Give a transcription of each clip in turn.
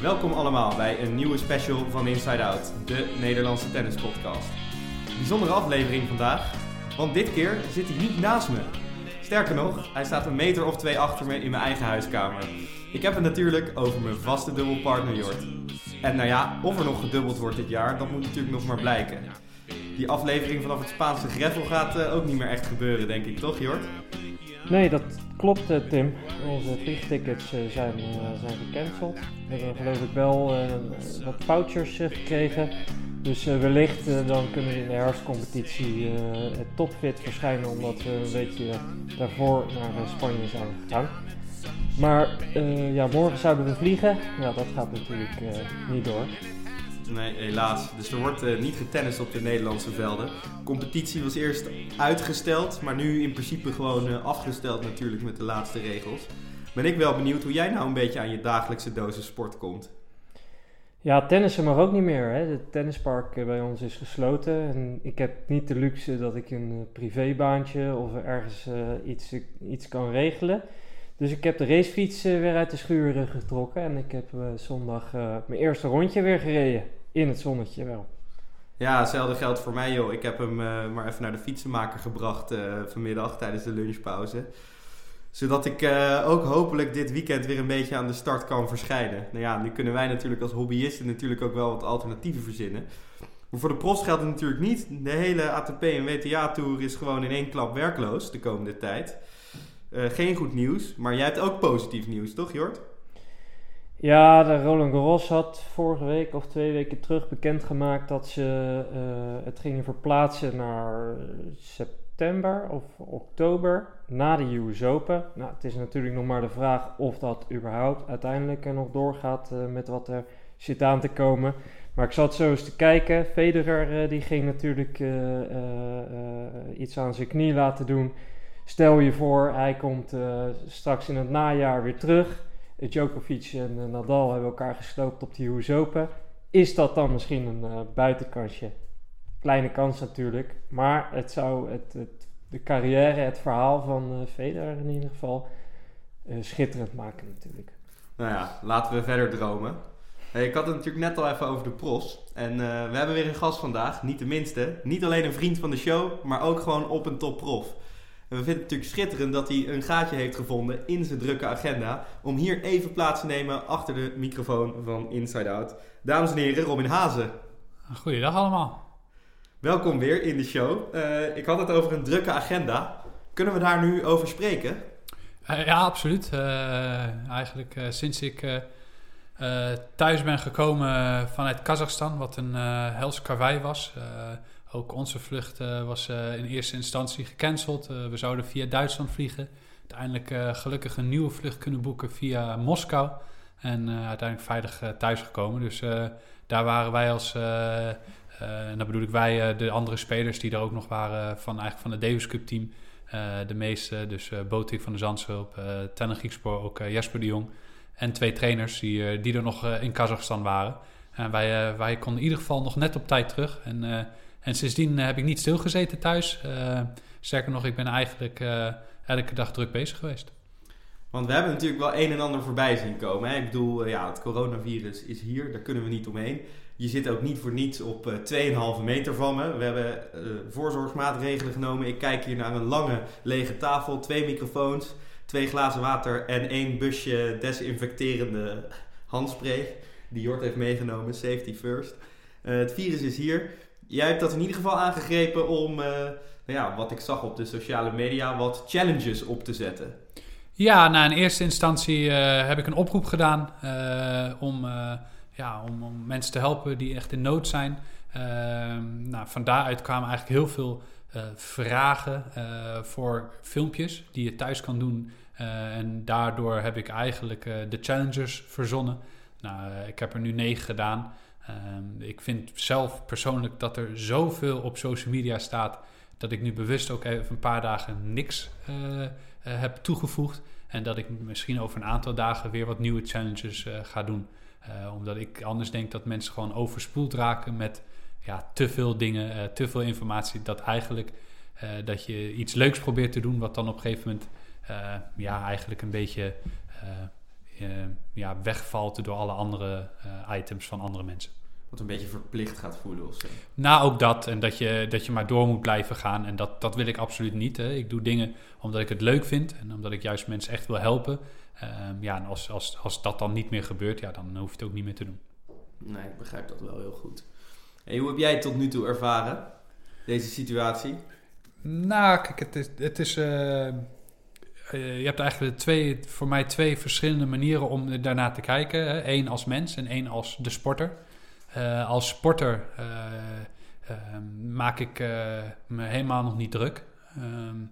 Welkom allemaal bij een nieuwe special van Inside Out, de Nederlandse tennispodcast. Bijzondere aflevering vandaag, want dit keer zit hij niet naast me. Sterker nog, hij staat een meter of twee achter me in mijn eigen huiskamer. Ik heb het natuurlijk over mijn vaste dubbelpartner Jort. En nou ja, of er nog gedubbeld wordt dit jaar, dat moet natuurlijk nog maar blijken. Die aflevering vanaf het Spaanse Greffel gaat uh, ook niet meer echt gebeuren, denk ik, toch Jort? Nee, dat klopt, uh, Tim. Onze vliegtickets uh, zijn, zijn gecanceld. We hebben geloof ik wel wat vouchers gekregen. Dus wellicht dan kunnen we in de herfstcompetitie topfit verschijnen, omdat we een beetje daarvoor naar Spanje zijn gegaan. Maar ja, morgen zouden we vliegen. Ja, dat gaat natuurlijk niet door. Nee, helaas. Dus er wordt uh, niet getennist op de Nederlandse velden. De competitie was eerst uitgesteld, maar nu in principe gewoon uh, afgesteld natuurlijk met de laatste regels. Ben ik wel benieuwd hoe jij nou een beetje aan je dagelijkse dosis sport komt. Ja, tennissen mag ook niet meer. Hè. Het tennispark eh, bij ons is gesloten. En ik heb niet de luxe dat ik een privébaantje of ergens iets, iets kan regelen. Dus ik heb de racefiets weer uit de schuur getrokken en ik heb zondag mijn eerste rondje weer gereden in het zonnetje wel. Ja, hetzelfde geldt voor mij joh. Ik heb hem uh, maar even naar de fietsenmaker gebracht uh, vanmiddag tijdens de lunchpauze. Zodat ik uh, ook hopelijk dit weekend weer een beetje aan de start kan verschijnen. Nou ja, nu kunnen wij natuurlijk als hobbyisten natuurlijk ook wel wat alternatieven verzinnen. Maar voor de profs geldt het natuurlijk niet. De hele ATP en WTA-tour is gewoon in één klap werkloos de komende tijd. geen goed nieuws, maar jij hebt ook positief nieuws, toch Jort? Ja, de Roland Garros had vorige week of twee weken terug bekendgemaakt dat ze uh, het gingen verplaatsen naar september of oktober na de US Open. Nou, het is natuurlijk nog maar de vraag of dat überhaupt uiteindelijk nog doorgaat uh, met wat er zit aan te komen. Maar ik zat zo eens te kijken. Federer uh, die ging natuurlijk iets aan zijn knie laten doen. Stel je voor, hij komt straks in het najaar weer terug. Djokovic en uh, Nadal hebben elkaar gesloopt op die US Open. Is dat dan misschien een uh, buitenkansje? Kleine kans natuurlijk. Maar het zou het, het, de carrière, het verhaal van uh, Federer in ieder geval schitterend maken natuurlijk. Nou ja, laten we verder dromen. Hey, ik had het natuurlijk net al even over de pros. En we hebben weer een gast vandaag, niet de minste. Niet alleen een vriend van de show, maar ook gewoon op een top prof. En we vinden het natuurlijk schitterend dat hij een gaatje heeft gevonden in zijn drukke agenda. Om hier even plaats te nemen achter de microfoon van Inside Out. Dames en heren, Robin Hazen. Goeiedag allemaal. Welkom weer in de show. Uh, ik had het over een drukke agenda. Kunnen we daar nu over spreken? Uh, ja, absoluut. Uh, eigenlijk sinds ik thuis ben gekomen vanuit Kazachstan, wat een hels karwei was ook onze vlucht uh, was uh, in eerste instantie gecanceld. Uh, we zouden via Duitsland vliegen. Uiteindelijk gelukkig een nieuwe vlucht kunnen boeken via Moskou. En uiteindelijk veilig thuisgekomen. Dus daar waren wij als, en dan bedoel ik wij, de andere spelers die er ook nog waren van, eigenlijk van het Davis Cup team. de meeste, dus Botik van de Zandschulp, uh, Tennen Griekspoor, ook Jesper de Jong. En twee trainers die, die er nog in Kazachstan waren. En wij, wij konden in ieder geval nog net op tijd terug. En en sindsdien eh, heb ik niet stilgezeten thuis. Uh, sterker nog, ik ben eigenlijk uh, elke dag druk bezig geweest. Want we hebben natuurlijk wel een en ander voorbij zien komen. Hè? Ik bedoel, ja, het coronavirus is hier, daar kunnen we niet omheen. Je zit ook niet voor niets op uh, 2,5 meter van me. We hebben voorzorgsmaatregelen genomen. Ik kijk hier naar een lange lege tafel, twee microfoons, twee glazen water en één busje desinfecterende handspray. Die Jort heeft meegenomen, safety first. het virus is hier jij hebt dat in ieder geval aangegrepen om, uh, nou ja, wat ik zag op de sociale media, wat challenges op te zetten. Ja, nou in eerste instantie uh, heb ik een oproep gedaan uh, om, ja, om, om, mensen te helpen die echt in nood zijn. Ehm, nou, van daaruit kwamen eigenlijk heel veel vragen voor filmpjes die je thuis kan doen. en daardoor heb ik eigenlijk de challenges verzonnen. Nou, ik heb er nu negen gedaan. Ehm, ik vind zelf persoonlijk dat er zoveel op social media staat dat ik nu bewust ook even een paar dagen niks uh, heb toegevoegd. En dat ik misschien over een aantal dagen weer wat nieuwe challenges uh, ga doen. omdat ik anders denk dat mensen gewoon overspoeld raken met ja, te veel dingen, te veel informatie. Dat eigenlijk dat je iets leuks probeert te doen, wat dan op een gegeven moment ja, eigenlijk een beetje ja, wegvalt door alle andere items van andere mensen. Wat een beetje verplicht gaat voelen of zo. Nou, ook dat. En dat je, dat je maar door moet blijven gaan. En dat, dat wil ik absoluut niet. Hè. Ik doe dingen omdat ik het leuk vind. En omdat ik juist mensen echt wil helpen. Ehm, ja, en als, als, als dat dan niet meer gebeurt, ja, dan hoef je het ook niet meer te doen. Nee, ik begrijp dat wel heel goed. En hoe heb jij het tot nu toe ervaren, deze situatie? Nou, kijk, het is... Het is uh, je hebt eigenlijk twee, voor mij twee verschillende manieren om daarna te kijken. Eén als mens en één als de sporter. Uh, als sporter maak ik me helemaal nog niet druk. Um,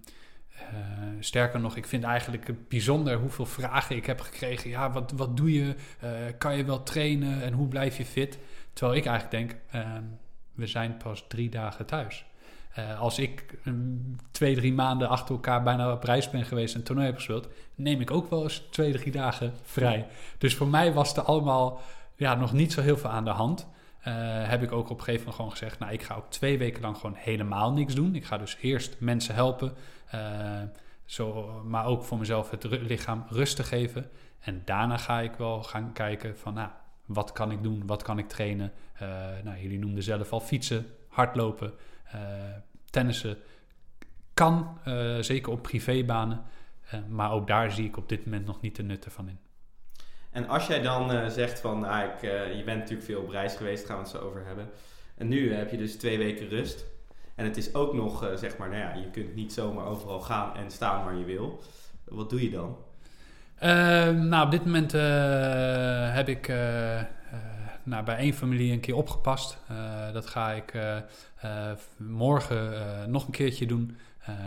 sterker nog, ik vind eigenlijk bijzonder hoeveel vragen ik heb gekregen. Ja, wat, wat doe je? Kan je wel trainen? En hoe blijf je fit? Terwijl ik eigenlijk denk, uh, we zijn pas drie dagen thuis. Als ik twee, drie maanden achter elkaar bijna op reis ben geweest en toernooi heb gespeeld, neem ik ook wel eens twee, drie dagen vrij. Dus voor mij was er allemaal ja, nog niet zo heel veel aan de hand. Uh, heb ik ook op een gegeven moment gewoon gezegd, nou ik ga ook twee weken lang gewoon helemaal niks doen. Ik ga dus eerst mensen helpen, uh, zo, maar ook voor mezelf het lichaam rust te geven. En daarna ga ik wel gaan kijken van, nou, wat kan ik doen? Wat kan ik trainen? Uh, nou, jullie noemden zelf al fietsen, hardlopen, tennissen. Kan, zeker op privébanen. maar ook daar zie ik op dit moment nog niet de nutten van in. En als jij dan zegt van, nou, ik, je bent natuurlijk veel op reis geweest, gaan we het zo over hebben. En nu heb je dus twee weken rust. En het is ook nog, uh, zeg maar, nou ja, je kunt niet zomaar overal gaan en staan waar je wil. Wat doe je dan? Uh, nou, op dit moment heb ik nou, bij één familie een keer opgepast. dat ga ik morgen nog een keertje doen.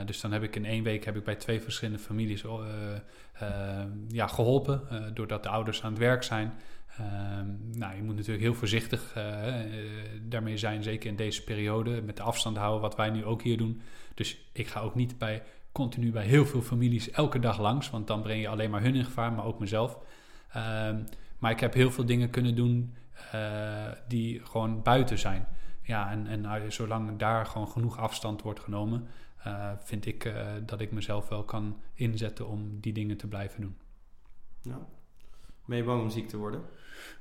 Dus dan heb ik in één week heb ik bij twee verschillende families ja, geholpen. doordat de ouders aan het werk zijn. Um, nou, je moet natuurlijk heel voorzichtig daarmee zijn, zeker in deze periode, met de afstand houden, wat wij nu ook hier doen. Dus ik ga ook niet bij, continu bij heel veel families elke dag langs, want dan breng je alleen maar hun in gevaar, maar ook mezelf. Um, maar ik heb heel veel dingen kunnen doen die gewoon buiten zijn. Ja, en, en zolang daar gewoon genoeg afstand wordt genomen, uh, vind ik dat ik mezelf wel kan inzetten om die dingen te blijven doen. Ja. Ben je bang om ziek te worden?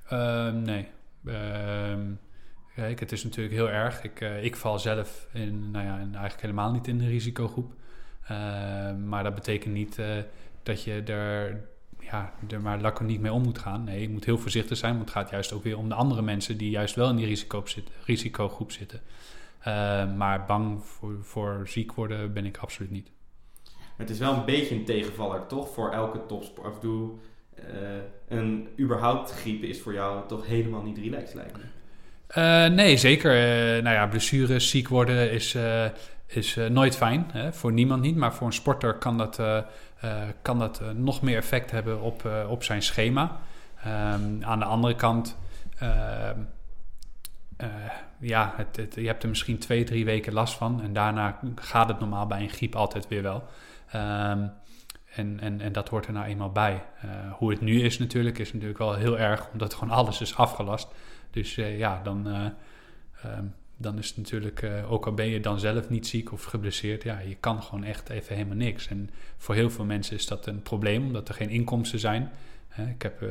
Ehm, nee. Ehm, kijk, het is natuurlijk heel erg. Ik, uh, ik val zelf in, nou ja, eigenlijk helemaal niet in de risicogroep. Ehm, maar dat betekent niet dat je er, ja, er maar laconiek mee om moet gaan. Nee, je moet heel voorzichtig zijn, want het gaat juist ook weer om de andere mensen die juist wel in die risico risicogroep zitten. Maar bang voor, voor ziek worden ben ik absoluut niet. het is wel een beetje een tegenvaller, toch? Voor elke topsport. Of doe, uh, een überhaupt griep is voor jou toch helemaal niet relaxed lijkt me. Uh, nee, zeker. Uh, nou ja, blessures, ziek worden is, is nooit fijn. Hè? Voor niemand niet. Maar voor een sporter kan dat, kan dat nog meer effect hebben op, op zijn schema. Um, aan de andere kant, ehm, ja, het, je hebt er misschien twee, drie weken last van. En daarna gaat het normaal bij een griep altijd weer wel. Um, en, en, en dat hoort er nou eenmaal bij. Uh, hoe het nu is natuurlijk, is natuurlijk wel heel erg, omdat gewoon alles is afgelast. Dus uh, ja, dan, um, dan is het natuurlijk, ook al ben je dan zelf niet ziek of geblesseerd, ja, je kan gewoon echt even helemaal niks. En voor heel veel mensen is dat een probleem, omdat er geen inkomsten zijn. ik heb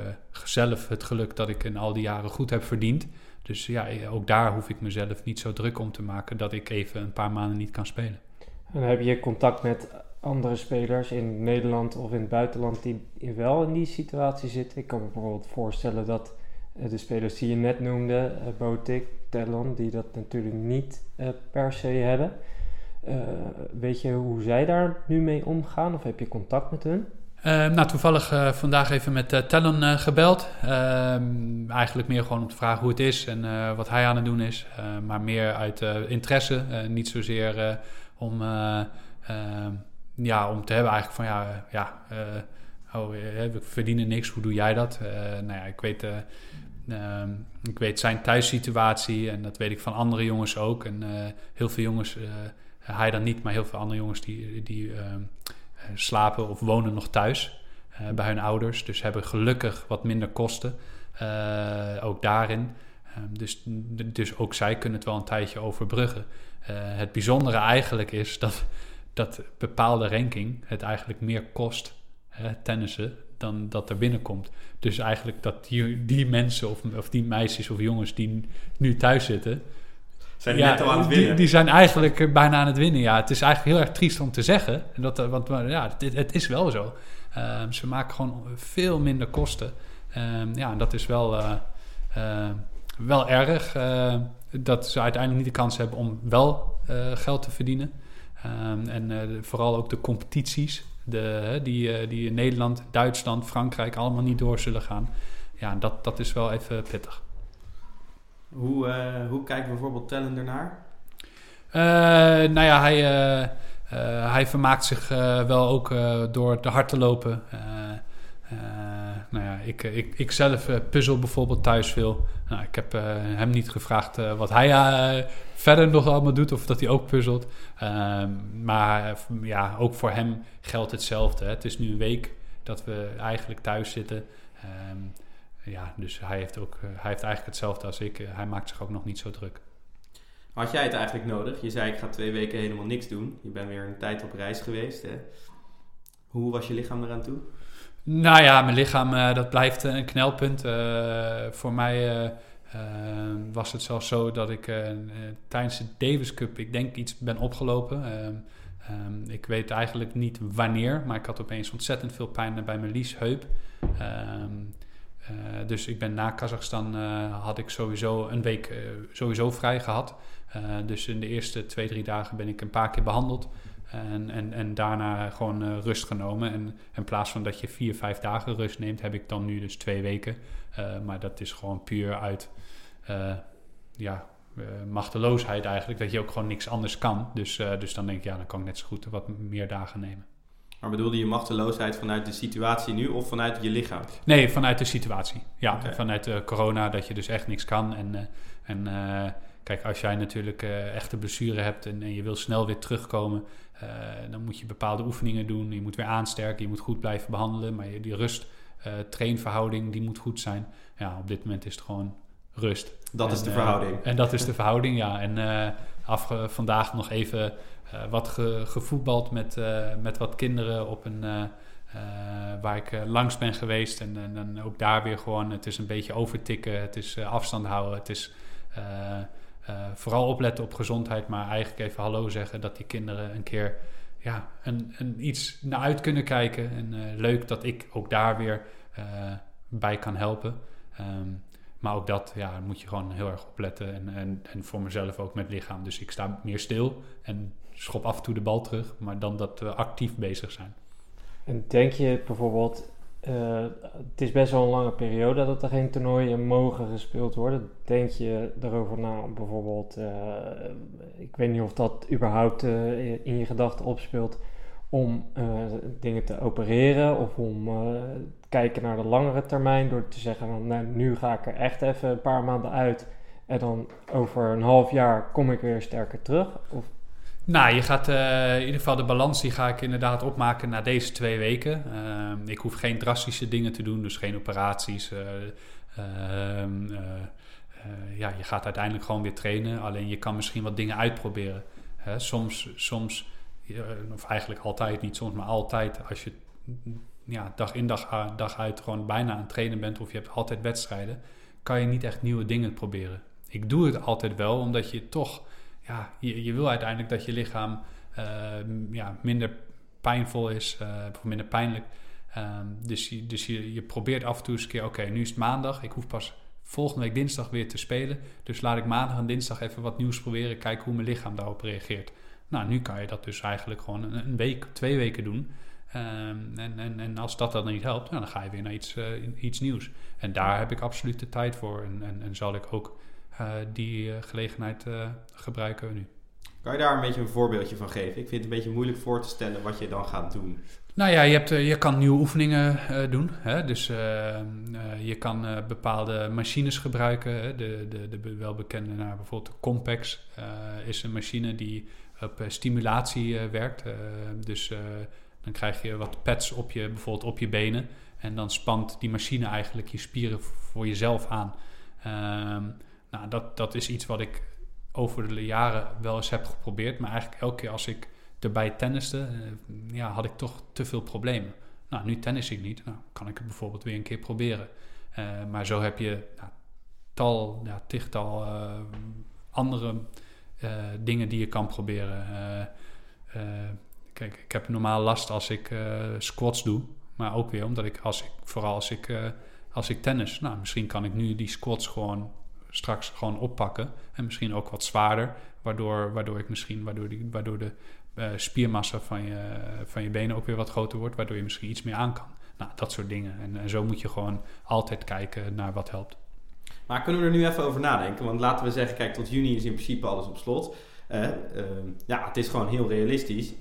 zelf het geluk dat ik in al die jaren goed heb verdiend. Dus ja, ook daar hoef ik mezelf niet zo druk om te maken dat ik even een paar maanden niet kan spelen. En heb je contact met andere spelers in Nederland of in het buitenland die wel in die situatie zitten. Ik kan me bijvoorbeeld voorstellen dat uh, de spelers die je net noemde, uh, Botik, Tellon, die dat natuurlijk niet per se hebben. weet je hoe zij daar nu mee omgaan of heb je contact met hun? Nou, toevallig vandaag even met Tellon gebeld. Ehm, eigenlijk meer gewoon om te vragen hoe het is en wat hij aan het doen is. maar meer uit interesse, niet zozeer om ja, om te hebben eigenlijk van ja, ja uh, oh, we verdienen niks, hoe doe jij dat? Uh, nou ja, ik weet, uh, ik weet zijn thuissituatie en dat weet ik van andere jongens ook. En heel veel jongens, hij dan niet, maar heel veel andere jongens die, die slapen of wonen nog thuis bij hun ouders. Dus hebben gelukkig wat minder kosten, ook daarin. dus, dus ook zij kunnen het wel een tijdje overbruggen. het bijzondere eigenlijk is dat dat bepaalde ranking het eigenlijk meer kost, tennissen, dan dat er binnenkomt. Dus eigenlijk dat die, die mensen of, of die meisjes of jongens die nu thuis zitten... Zijn die net al aan het die, winnen? die zijn eigenlijk eh, bijna aan het winnen. Ja, het is eigenlijk heel erg triest om te zeggen. En Dat, eh, want ja, het, het is wel zo. Ehm, ze maken gewoon veel minder kosten. Ehm, ja, en dat is wel, eh, wel erg. dat ze uiteindelijk niet de kans hebben om wel geld te verdienen. Ehm, en vooral ook de competities. De, die, die in Nederland, Duitsland, Frankrijk allemaal niet door zullen gaan. Ja, dat, dat is wel even pittig. Hoe, eh, hoe kijkt bijvoorbeeld Tellen ernaar? Eh, nou ja, hij, eh, hij vermaakt zich wel ook door te hard te lopen. Nou ja, ik, ik, ik zelf puzzel bijvoorbeeld thuis veel. Nou, ik heb hem niet gevraagd wat hij verder nog allemaal doet of dat hij ook puzzelt. Ehm, maar ja, ook voor hem geldt hetzelfde. Het is nu een week dat we eigenlijk thuis zitten. Ehm, ja, dus hij heeft, ook, eh, hij heeft eigenlijk hetzelfde als ik. Eh, hij maakt zich ook nog niet zo druk. Had jij het eigenlijk nodig? Je zei ik ga twee weken helemaal niks doen. Je bent weer een tijd op reis geweest. Hè? Hoe was je lichaam eraan toe? Nou ja, mijn lichaam, eh, dat blijft een knelpunt. Voor mij was het zelfs zo dat ik tijdens de Davis Cup, ik denk iets ben opgelopen. Ik weet eigenlijk niet wanneer, maar ik had opeens ontzettend veel pijn bij mijn liesheup. Eh, dus ik ben na Kazachstan eh, had ik sowieso een week eh, sowieso vrij gehad. Eh, dus in de eerste twee, drie dagen ben ik een paar keer behandeld. En, en, en daarna gewoon eh, rust genomen. En in plaats van dat je vier, vijf dagen rust neemt, heb ik dan nu dus twee weken. Eh, maar dat is gewoon puur uit eh, ja, eh, machteloosheid eigenlijk. Dat je ook gewoon niks anders kan. Dus, eh, dus dan denk ik, ja, dan kan ik net zo goed wat meer dagen nemen. Maar bedoelde je machteloosheid vanuit de situatie nu of vanuit je lichaam? Nee, vanuit de situatie. Ja, vanuit de corona dat je dus echt niks kan. En, eh, en eh, kijk, als jij natuurlijk eh echte blessure hebt en, en je wil snel weer terugkomen, eh, dan moet je bepaalde oefeningen doen. Je moet weer aansterken, je moet goed blijven behandelen. Maar je, die rust, eh trainverhouding, die moet goed zijn. Ja, op dit moment is het gewoon rust. Dat En, is de eh, verhouding. en dat is de verhouding, ja. En eh, vandaag nog even eh, wat ge- gevoetbald met, eh, met wat kinderen op een... eh, eh, waar ik eh, langs ben geweest. En, en, ook daar weer gewoon, het is een beetje overtikken. Het is eh, afstand houden. Het is eh, eh, vooral opletten op gezondheid. Maar eigenlijk even hallo zeggen dat die kinderen een keer ja, een, een iets naar uit kunnen kijken. En eh, leuk dat ik ook daar weer eh, bij kan helpen. Ehm, maar ook dat ja, moet je gewoon heel erg opletten. En, en, en voor mezelf ook met lichaam. Dus ik sta meer stil en schop af en toe de bal terug. Maar dan dat we actief bezig zijn. En denk je bijvoorbeeld, eh, het is best wel een lange periode dat er geen toernooien mogen gespeeld worden. Denk je erover na bijvoorbeeld, eh, ik weet niet of dat überhaupt eh, in je gedachten opspeelt, om dingen te opereren of om eh, kijken naar de langere termijn door te zeggen, van, nou, nu ga ik er echt even een paar maanden uit en dan over een half jaar kom ik weer sterker terug? Of Nou, je gaat eh, in ieder geval de balans die ga ik inderdaad opmaken na deze twee weken. Ehm, ik hoef geen drastische dingen te doen, dus geen operaties. eh, ehm, eh, ja, je gaat uiteindelijk gewoon weer trainen. Alleen je kan misschien wat dingen uitproberen. Hè, soms, soms of eigenlijk altijd niet soms, maar altijd als je ja, dag in dag, dag uit gewoon bijna aan het trainen bent of je hebt altijd wedstrijden, kan je niet echt nieuwe dingen proberen. Ik doe het altijd wel, omdat je toch ja, je, je wil uiteindelijk dat je lichaam eh, m- ja, minder pijnvol is, eh, of minder pijnlijk. Ehm, dus je, dus je, je probeert af en toe eens een keer, oké, nu is het maandag, ik hoef pas volgende week dinsdag weer te spelen. Dus laat ik maandag en dinsdag even wat nieuws proberen, kijken hoe mijn lichaam daarop reageert. Nou, nu kan je dat dus eigenlijk gewoon een, een week, twee weken doen. Ehm, en, en, en als dat dan niet helpt, nou, dan ga je weer naar iets, eh, iets nieuws. En daar heb ik absoluut de tijd voor. En, en, zal ik ook die eh, gelegenheid eh, gebruiken nu. Kan je daar een beetje een voorbeeldje van geven? Ik vind het een beetje moeilijk voor te stellen wat je dan gaat doen. Nou ja, je, hebt, eh, je kan nieuwe oefeningen eh, doen. Hè? Dus eh, eh, je kan eh, bepaalde machines gebruiken. Hè? De, de, de be- welbekende, nou, bijvoorbeeld de Compex eh, is een machine die op eh, stimulatie eh, werkt. Eh, dus eh, dan krijg je wat pads op je, bijvoorbeeld op je benen. En dan spant die machine eigenlijk je spieren voor jezelf aan. Nou, dat, dat is iets wat ik over de jaren wel eens heb geprobeerd. Maar eigenlijk elke keer als ik erbij tenniste, eh, ja, had ik toch te veel problemen. Nou, nu tennis ik niet. Nou, kan ik het bijvoorbeeld weer een keer proberen. Eh, maar zo heb je nou, tal, ja, tichtal uh, andere dingen die je kan proberen. kijk, ik heb normaal last als ik squats doe. Maar ook weer omdat ik, als ik vooral als ik, als ik tennis... Nou, misschien kan ik nu die squats gewoon straks gewoon oppakken. En misschien ook wat zwaarder. Waardoor, waardoor ik misschien, waardoor, die, waardoor de uh, spiermassa van je, van je benen ook weer wat groter wordt. Waardoor je misschien iets meer aan kan. Nou, dat soort dingen. En, en zo moet je gewoon altijd kijken naar wat helpt. Maar kunnen we er nu even over nadenken? Want laten we zeggen, kijk, tot juni is in principe alles op slot. Uh, ja, het is gewoon heel realistisch,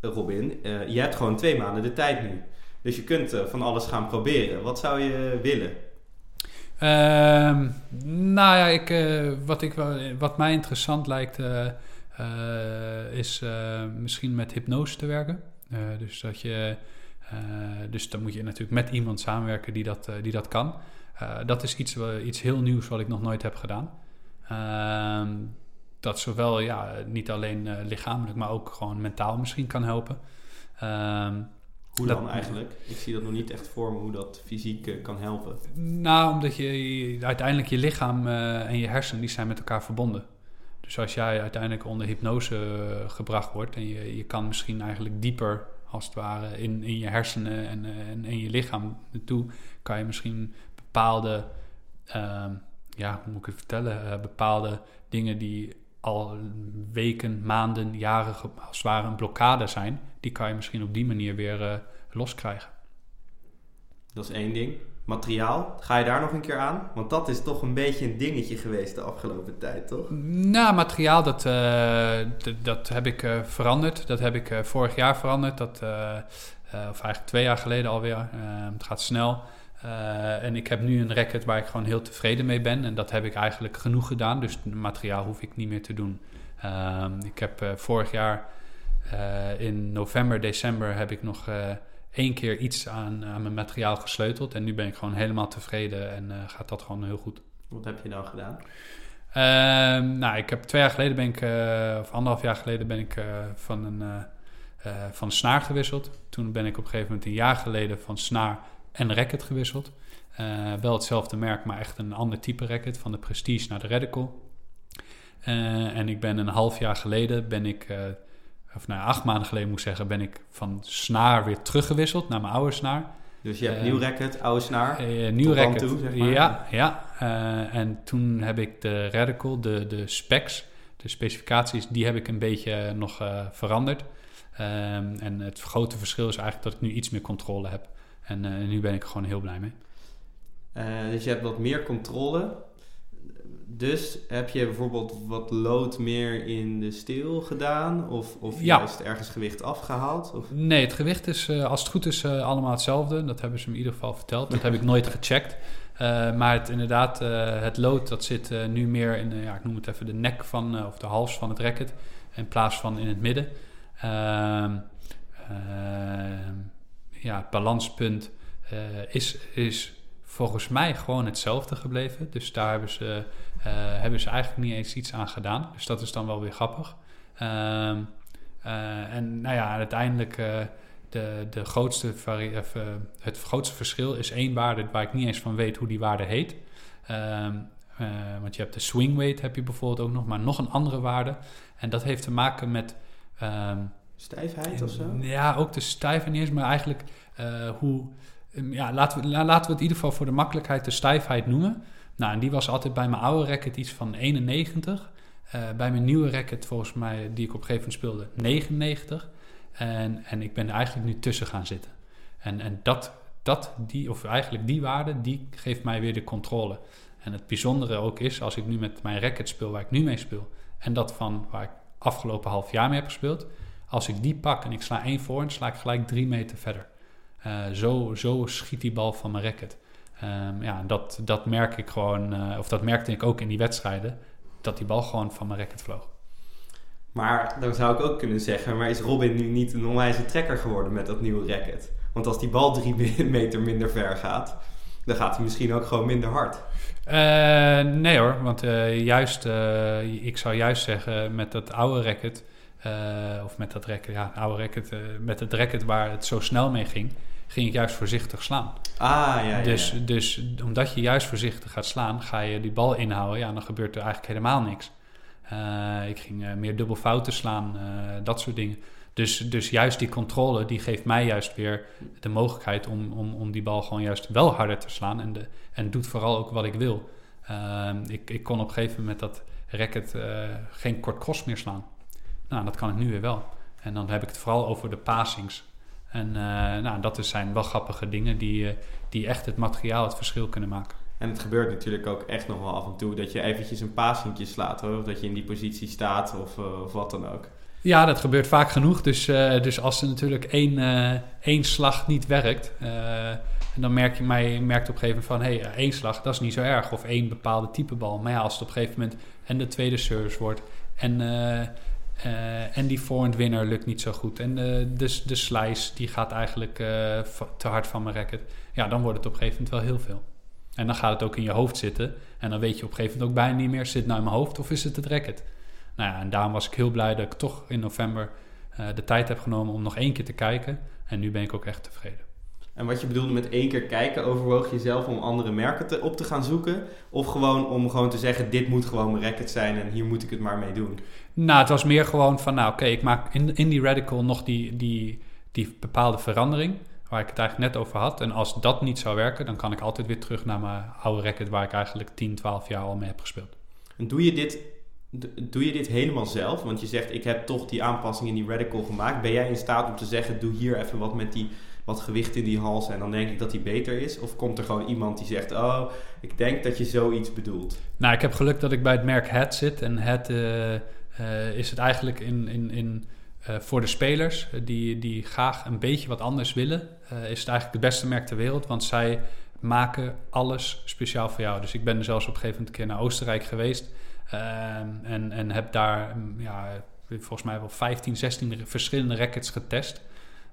Robin. Uh, je hebt gewoon twee maanden de tijd nu. Dus je kunt van alles gaan proberen. Wat zou je willen? Ehm, nou ja, ik, wat, ik, wat mij interessant lijkt, is misschien met hypnose te werken. dus dat je eh, dus dan moet je natuurlijk met iemand samenwerken die dat, eh, die dat kan. Eh, dat is iets, iets heel nieuws wat ik nog nooit heb gedaan. Ehm, dat zowel ja, niet alleen lichamelijk, maar ook gewoon mentaal misschien kan helpen. Ehm, hoe dan eigenlijk? Ik zie dat nog niet echt voor me hoe dat fysiek kan helpen. Nou, omdat je uiteindelijk je lichaam en je hersenen die zijn met elkaar verbonden. Dus als jij uiteindelijk onder hypnose gebracht wordt en je, je kan misschien eigenlijk dieper als het ware in, in je hersenen en, en in je lichaam naartoe, kan je misschien bepaalde, uh, ja, hoe moet ik het vertellen, bepaalde dingen die al weken, maanden, jaren als het ware een blokkade zijn, die kan je misschien op die manier weer uh, loskrijgen. Dat is één ding. Materiaal, ga je daar nog een keer aan? Want dat is toch een beetje een dingetje geweest de afgelopen tijd, toch? Nou, materiaal, dat, uh, dat heb ik uh, veranderd. Dat heb ik vorig jaar veranderd. Dat, of eigenlijk twee jaar geleden alweer. het gaat snel. En ik heb nu een racket waar ik gewoon heel tevreden mee ben. En dat heb ik eigenlijk genoeg gedaan. Dus materiaal hoef ik niet meer te doen. Ehm, ik heb vorig jaar in november, december heb ik nog één keer iets aan, aan mijn materiaal gesleuteld. En nu ben ik gewoon helemaal tevreden en gaat dat gewoon heel goed. Wat heb je nou gedaan? Uh, nou, ik heb twee jaar geleden ben ik, of anderhalf jaar geleden ben ik van, een, van een snaar gewisseld. Toen ben ik op een gegeven moment een jaar geleden van snaar en racket gewisseld. wel hetzelfde merk, maar echt een ander type racket, van de Prestige naar de Radical. en ik ben een half jaar geleden ben ik of nou acht maanden geleden moet ik zeggen, ben ik van snaar weer teruggewisseld naar mijn oude snaar. Dus je hebt nieuw racket, oude snaar. Nieuw racket, toe, zeg maar. ja. ja. En toen heb ik de Radical, de, de specs, de specificaties, die heb ik een beetje nog veranderd. Um, en het grote verschil is eigenlijk dat ik nu iets meer controle heb. En nu ben ik er gewoon heel blij mee. dus je hebt wat meer controle. Dus heb je bijvoorbeeld wat lood meer in de steel gedaan? Of, of ja. juist ergens gewicht afgehaald? Of? Nee, het gewicht is, uh, als het goed is, allemaal hetzelfde. Dat hebben ze me in ieder geval verteld. Dat heb ik nooit gecheckt. Maar het, inderdaad, het lood dat zit nu meer in, ja, ik noem het even de nek van, of de hals van het racket. In plaats van in het midden. Ehm, ehm, ja, balanspunt is, is volgens mij gewoon hetzelfde gebleven. Dus daar hebben ze uh, hebben ze eigenlijk niet eens iets aan gedaan. Dus dat is dan wel weer grappig. Uh, uh, en nou ja, uiteindelijk de, de grootste het grootste verschil is één waarde waar ik niet eens van weet hoe die waarde heet. Ehm, want je hebt de swing weight heb je bijvoorbeeld ook nog, maar nog een andere waarde. En dat heeft te maken met... Um, Stijfheid of zo? Ja, ook de stijfheid niet eens, maar eigenlijk hoe... Ja, laten we, laten we het in ieder geval voor de makkelijkheid de stijfheid noemen. Nou, en die was altijd bij mijn oude racket iets van 91. Uh, eh, bij mijn nieuwe racket, volgens mij, die ik op een gegeven moment speelde, 99. En, en ik ben er eigenlijk nu tussen gaan zitten. En, en dat, dat, die, of eigenlijk die waarde, die geeft mij weer de controle. En het bijzondere ook is, als ik nu met mijn racket speel waar ik nu mee speel, en dat van waar ik afgelopen half jaar mee heb gespeeld, als ik die pak en ik sla één voor, sla ik gelijk drie meter verder. Uh, zo, zo schiet die bal van mijn racket. Um, ja, dat, dat merk ik gewoon, uh, of dat merkte ik ook in die wedstrijden, dat die bal gewoon van mijn racket vloog. Maar dan zou ik ook kunnen zeggen, maar is Robin nu niet een onwijze trekker geworden met dat nieuwe racket? Want als die bal drie meter minder ver gaat, dan gaat hij misschien ook gewoon minder hard. Uh, nee hoor, want uh, juist, ik zou juist zeggen met dat oude racket, of met dat racket, ja, oude racket, met het racket waar het zo snel mee ging, ging ik juist voorzichtig slaan. Ah, ja, ja. dus, ja. dus omdat je juist voorzichtig gaat slaan, ga je die bal inhouden. Ja, dan gebeurt er eigenlijk helemaal niks. Eh, ik ging eh, meer dubbel fouten slaan, eh, dat soort dingen. Dus, dus juist die controle, die geeft mij juist weer de mogelijkheid om, om, om die bal gewoon juist wel harder te slaan. En, de, en doet vooral ook wat ik wil. Ik, ik kon op een gegeven moment dat racket eh, geen kort cross meer slaan. Nou, dat kan ik nu weer wel. En dan heb ik het vooral over de passings. En eh, nou, dat zijn wel grappige dingen die, eh, die echt het materiaal het verschil kunnen maken. En het gebeurt natuurlijk ook echt nog wel af en toe dat je eventjes een paasentje slaat hoor. Of dat je in die positie staat of, eh, of wat dan ook. Ja, dat gebeurt vaak genoeg. Dus, dus als er natuurlijk één, één slag niet werkt, en dan merk je mij merkt op een gegeven moment van, hé, hey, één slag, dat is niet zo erg. Of één bepaalde type bal. Maar ja, als het op een gegeven moment en de tweede service wordt en, eh, eh, en die forehand winner lukt niet zo goed en de, de, de slice die gaat eigenlijk eh, te hard van mijn racket, ja, dan wordt het op een gegeven moment wel heel veel. En dan gaat het ook in je hoofd zitten. En dan weet je op een gegeven moment ook bijna niet meer, zit het nou in mijn hoofd of is het het racket? Nou ja, en daarom was ik heel blij dat ik toch in november eh, de tijd heb genomen om nog één keer te kijken. En nu ben ik ook echt tevreden. En wat je bedoelde met één keer kijken, overwoog je zelf om andere merken te, op te gaan zoeken? Of gewoon om gewoon te zeggen, dit moet gewoon mijn racket zijn en hier moet ik het maar mee doen? Nou, het was meer gewoon van, nou oké, ik maak in, in die radical nog die, die, die bepaalde verandering. Waar ik het eigenlijk net over had. En als dat niet zou werken, dan kan ik altijd weer terug naar mijn oude racket waar ik eigenlijk 10, 12 jaar al mee heb gespeeld. En doe je dit, doe je dit helemaal zelf? Want je zegt, ik heb toch die aanpassing in die radical gemaakt. Ben jij in staat om te zeggen, doe hier even wat met die wat gewicht in die hals en dan denk ik dat die beter is? Of komt er gewoon iemand die zegt, oh, ik denk dat je zoiets bedoelt? Nou, ik heb geluk dat ik bij het merk Het zit. En Het eh, eh, is het eigenlijk in, in, in, eh, voor de spelers die, die graag een beetje wat anders willen. is het eigenlijk het beste merk ter wereld. Want zij maken alles speciaal voor jou. Dus ik ben zelfs op een gegeven moment een keer naar Oostenrijk geweest. ehm, en, en heb daar mm, ja, volgens mij wel 15, 16 verschillende rackets getest.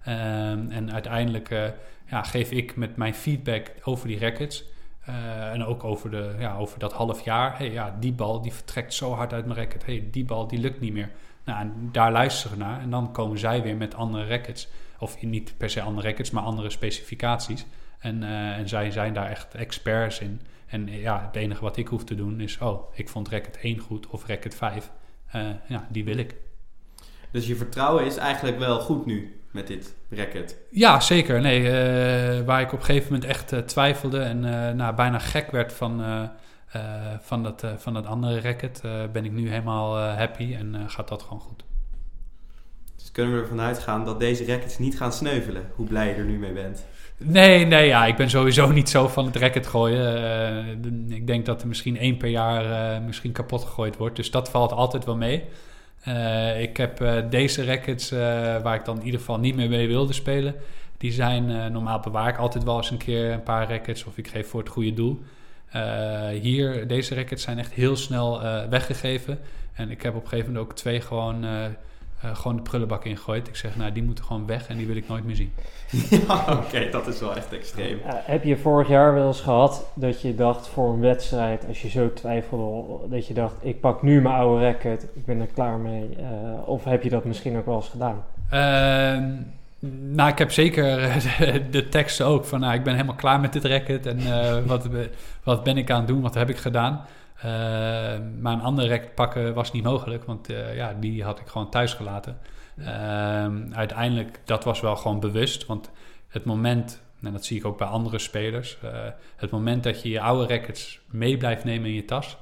Ehm, en uiteindelijk eh, ja, geef ik met mijn feedback over die rackets... eh, en ook over, de, ja, over dat half jaar. Hey, ja, die bal die vertrekt zo hard uit mijn racket. Hey, die bal die lukt niet meer. Nou, daar luisteren naar. En dan komen zij weer met andere rackets. Of niet per se andere rackets, maar andere specificaties. En, eh, en zij zijn daar echt experts in. En ja, het enige wat ik hoef te doen is... Oh, ik vond racket 1 goed of racket 5. Eh, ja, die wil ik. Dus je vertrouwen is eigenlijk wel goed nu met dit racket. Ja, zeker. Nee, eh, waar ik op een gegeven moment echt eh, twijfelde en eh, nou, bijna gek werd van, van, dat, van dat andere racket, ben ik nu helemaal happy en gaat dat gewoon goed. Dus kunnen we ervan uitgaan dat deze rackets niet gaan sneuvelen, hoe blij je er nu mee bent. Nee, nee, ja, ik ben sowieso niet zo van het racket gooien. Ik denk dat er misschien één per jaar misschien kapot gegooid wordt, dus dat valt altijd wel mee. Eh, ik heb eh, deze rackets, eh, waar ik dan in ieder geval niet meer mee wilde spelen, die zijn normaal bewaar ik altijd wel eens een keer een paar rackets of ik geef voor het goede doel. Hier, deze rackets zijn echt heel snel weggegeven. En ik heb op een gegeven moment ook twee gewoon, eh, gewoon de prullenbak ingegooid. Ik zeg, nou, die moeten gewoon weg en die wil ik nooit meer zien. ja, oké, dat is wel echt extreem. Eh, heb je vorig jaar wel eens gehad dat je dacht voor een wedstrijd, als je zo twijfelde, dat je dacht, ik pak nu mijn oude racket, ik ben er klaar mee. Eh, of heb je dat misschien ook wel eens gedaan? Ehm, nou, ik heb zeker de, de teksten ook van, nou, ik ben helemaal klaar met dit racket en eh, wat, wat ben ik aan het doen, wat heb ik gedaan. Ehm, maar een andere racket pakken was niet mogelijk, want eh, ja, die had ik gewoon thuis gelaten. Ehm, uiteindelijk, dat was wel gewoon bewust, want het moment, en dat zie ik ook bij andere spelers, eh, het moment dat je je oude rackets mee blijft nemen in je tas,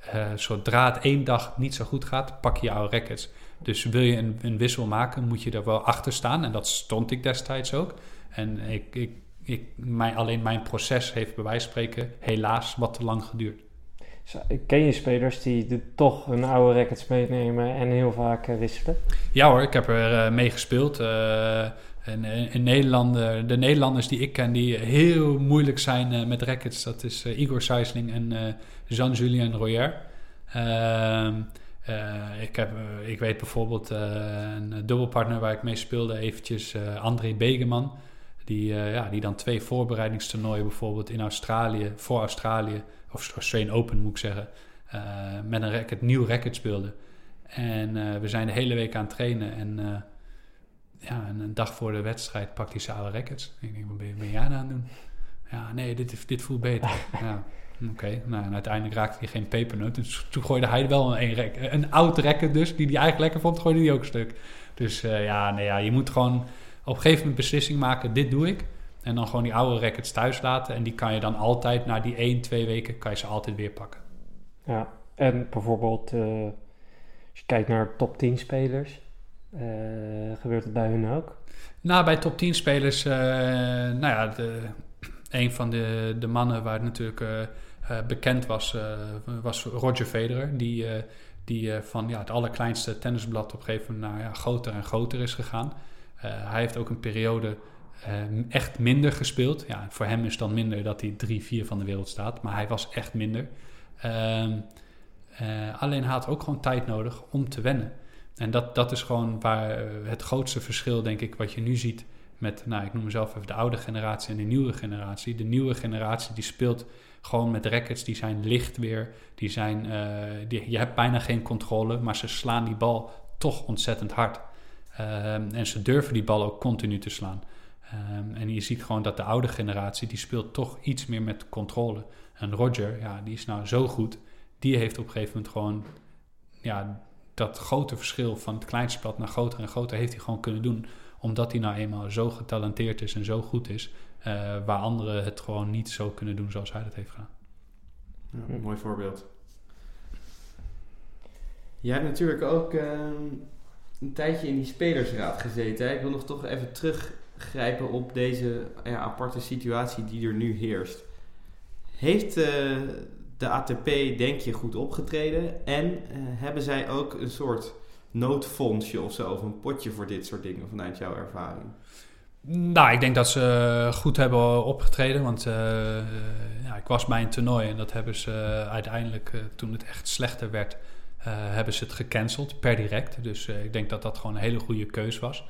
eh, zodra het één dag niet zo goed gaat, pak je je oude rackets. Dus wil je een, een wissel maken, moet je er wel achter staan. En dat stond ik destijds ook. En ik, ik, ik, mijn, alleen mijn proces heeft bij wijze van spreken helaas wat te lang geduurd. Ken je spelers die toch hun oude rackets meenemen en heel vaak eh, wisselen? Ja hoor, ik heb er eh, mee gespeeld. eh, en in, Nederland, de Nederlanders die ik ken die heel moeilijk zijn met rackets, dat is Igor Seisling en Jean-Julien Royer. Ehm, eh, ik, heb, ik weet bijvoorbeeld een dubbelpartner waar ik mee speelde, eventjes André Begeman. Die, ja, die dan twee voorbereidingstoernooien bijvoorbeeld in Australië, voor Australië, of Australian Open moet ik zeggen, eh, met een racket, nieuw racket speelde. En eh, we zijn de hele week aan het trainen. En eh, ja, en een dag voor de wedstrijd pakt hij zalen rackets. Ik denk, wat ben, ben jij aan het doen? Ja, nee, dit, dit voelt beter. ja, oké. Nou, en uiteindelijk raakte hij geen pepernoot. Dus toen gooide hij wel een, een, een oud racket dus, die hij eigenlijk lekker vond, gooide hij ook een stuk. Dus ja, nee, ja, je moet gewoon op een gegeven moment beslissing maken, dit doe ik. En dan gewoon die oude rackets thuis laten. En die kan je dan altijd, na die 1, 2 weken, kan je ze altijd weer pakken. Ja, en bijvoorbeeld, uh, als je kijkt naar top 10 spelers, uh, gebeurt het bij hun ook? Nou, bij top 10 spelers, uh, nou ja, de, een van de, de mannen waar het natuurlijk bekend was, was Roger Federer. Die, die van ja, het allerkleinste tennisblad op een gegeven moment naar ja, groter en groter is gegaan. hij heeft ook een periode echt minder gespeeld. Ja, voor hem is dan minder dat hij 3, 4 van de wereld staat. Maar hij was echt minder. Uh, alleen hij had ook gewoon tijd nodig om te wennen. En dat, dat is gewoon waar eh, het grootste verschil, denk ik, wat je nu ziet met, nou, ik noem mezelf even de oude generatie en de nieuwe generatie. De nieuwe generatie die speelt gewoon met rackets, die zijn licht weer, die zijn, uh, die, je hebt bijna geen controle, maar ze slaan die bal toch ontzettend hard. Um, en ze durven die bal ook continu te slaan. Um, en je ziet gewoon dat de oude generatie, die speelt toch iets meer met controle. En Roger, ja, die is nou zo goed, die heeft op een gegeven moment gewoon, ja, dat grote verschil van het kleinste pad naar groter en groter heeft hij gewoon kunnen doen. Omdat hij nou eenmaal zo getalenteerd is en zo goed is, uh, waar anderen het gewoon niet zo kunnen doen zoals hij dat heeft gedaan. Ja, mooi voorbeeld. Jij hebt natuurlijk ook uh, een tijdje in die spelersraad gezeten. Ik wil nog toch even teruggrijpen op deze aparte situatie die er nu heerst. Heeft uh, de ATP, denk je, goed opgetreden? En uh, hebben zij ook een soort noodfondsje of zo, of een potje voor dit soort dingen vanuit jouw ervaring? Nou, ik denk dat ze goed hebben opgetreden. Want ja, ik was bij een toernooi en dat hebben ze uiteindelijk, toen het echt slechter werd, hebben ze het gecanceld per direct. Dus ik denk dat dat gewoon een hele goede keus was.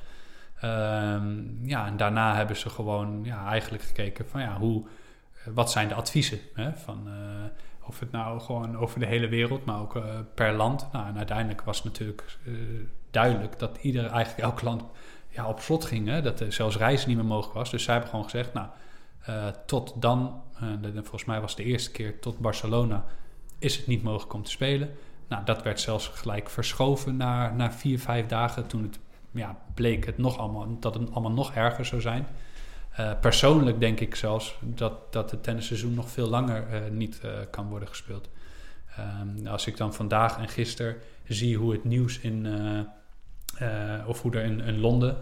Um, ja, en daarna hebben ze gewoon ja, eigenlijk gekeken van ja, hoe, wat zijn de adviezen? Hè? Van, of het nou gewoon over de hele wereld, maar ook uh, per land. Nou, en uiteindelijk was natuurlijk duidelijk dat ieder, eigenlijk elk land ja, op slot ging. Hè? Dat er zelfs reizen niet meer mogelijk was. Dus zij hebben gewoon gezegd, nou, tot dan, volgens mij was het de eerste keer tot Barcelona, is het niet mogelijk om te spelen. Nou, dat werd zelfs gelijk verschoven naar, naar vier, vijf dagen. Toen het ja, bleek het nog allemaal, dat het allemaal nog erger zou zijn. Uh, persoonlijk denk ik zelfs dat, dat het tennisseizoen nog veel langer uh, niet uh, kan worden gespeeld. Um, als ik dan vandaag en gisteren zie hoe het nieuws in, of hoe er in, in Londen,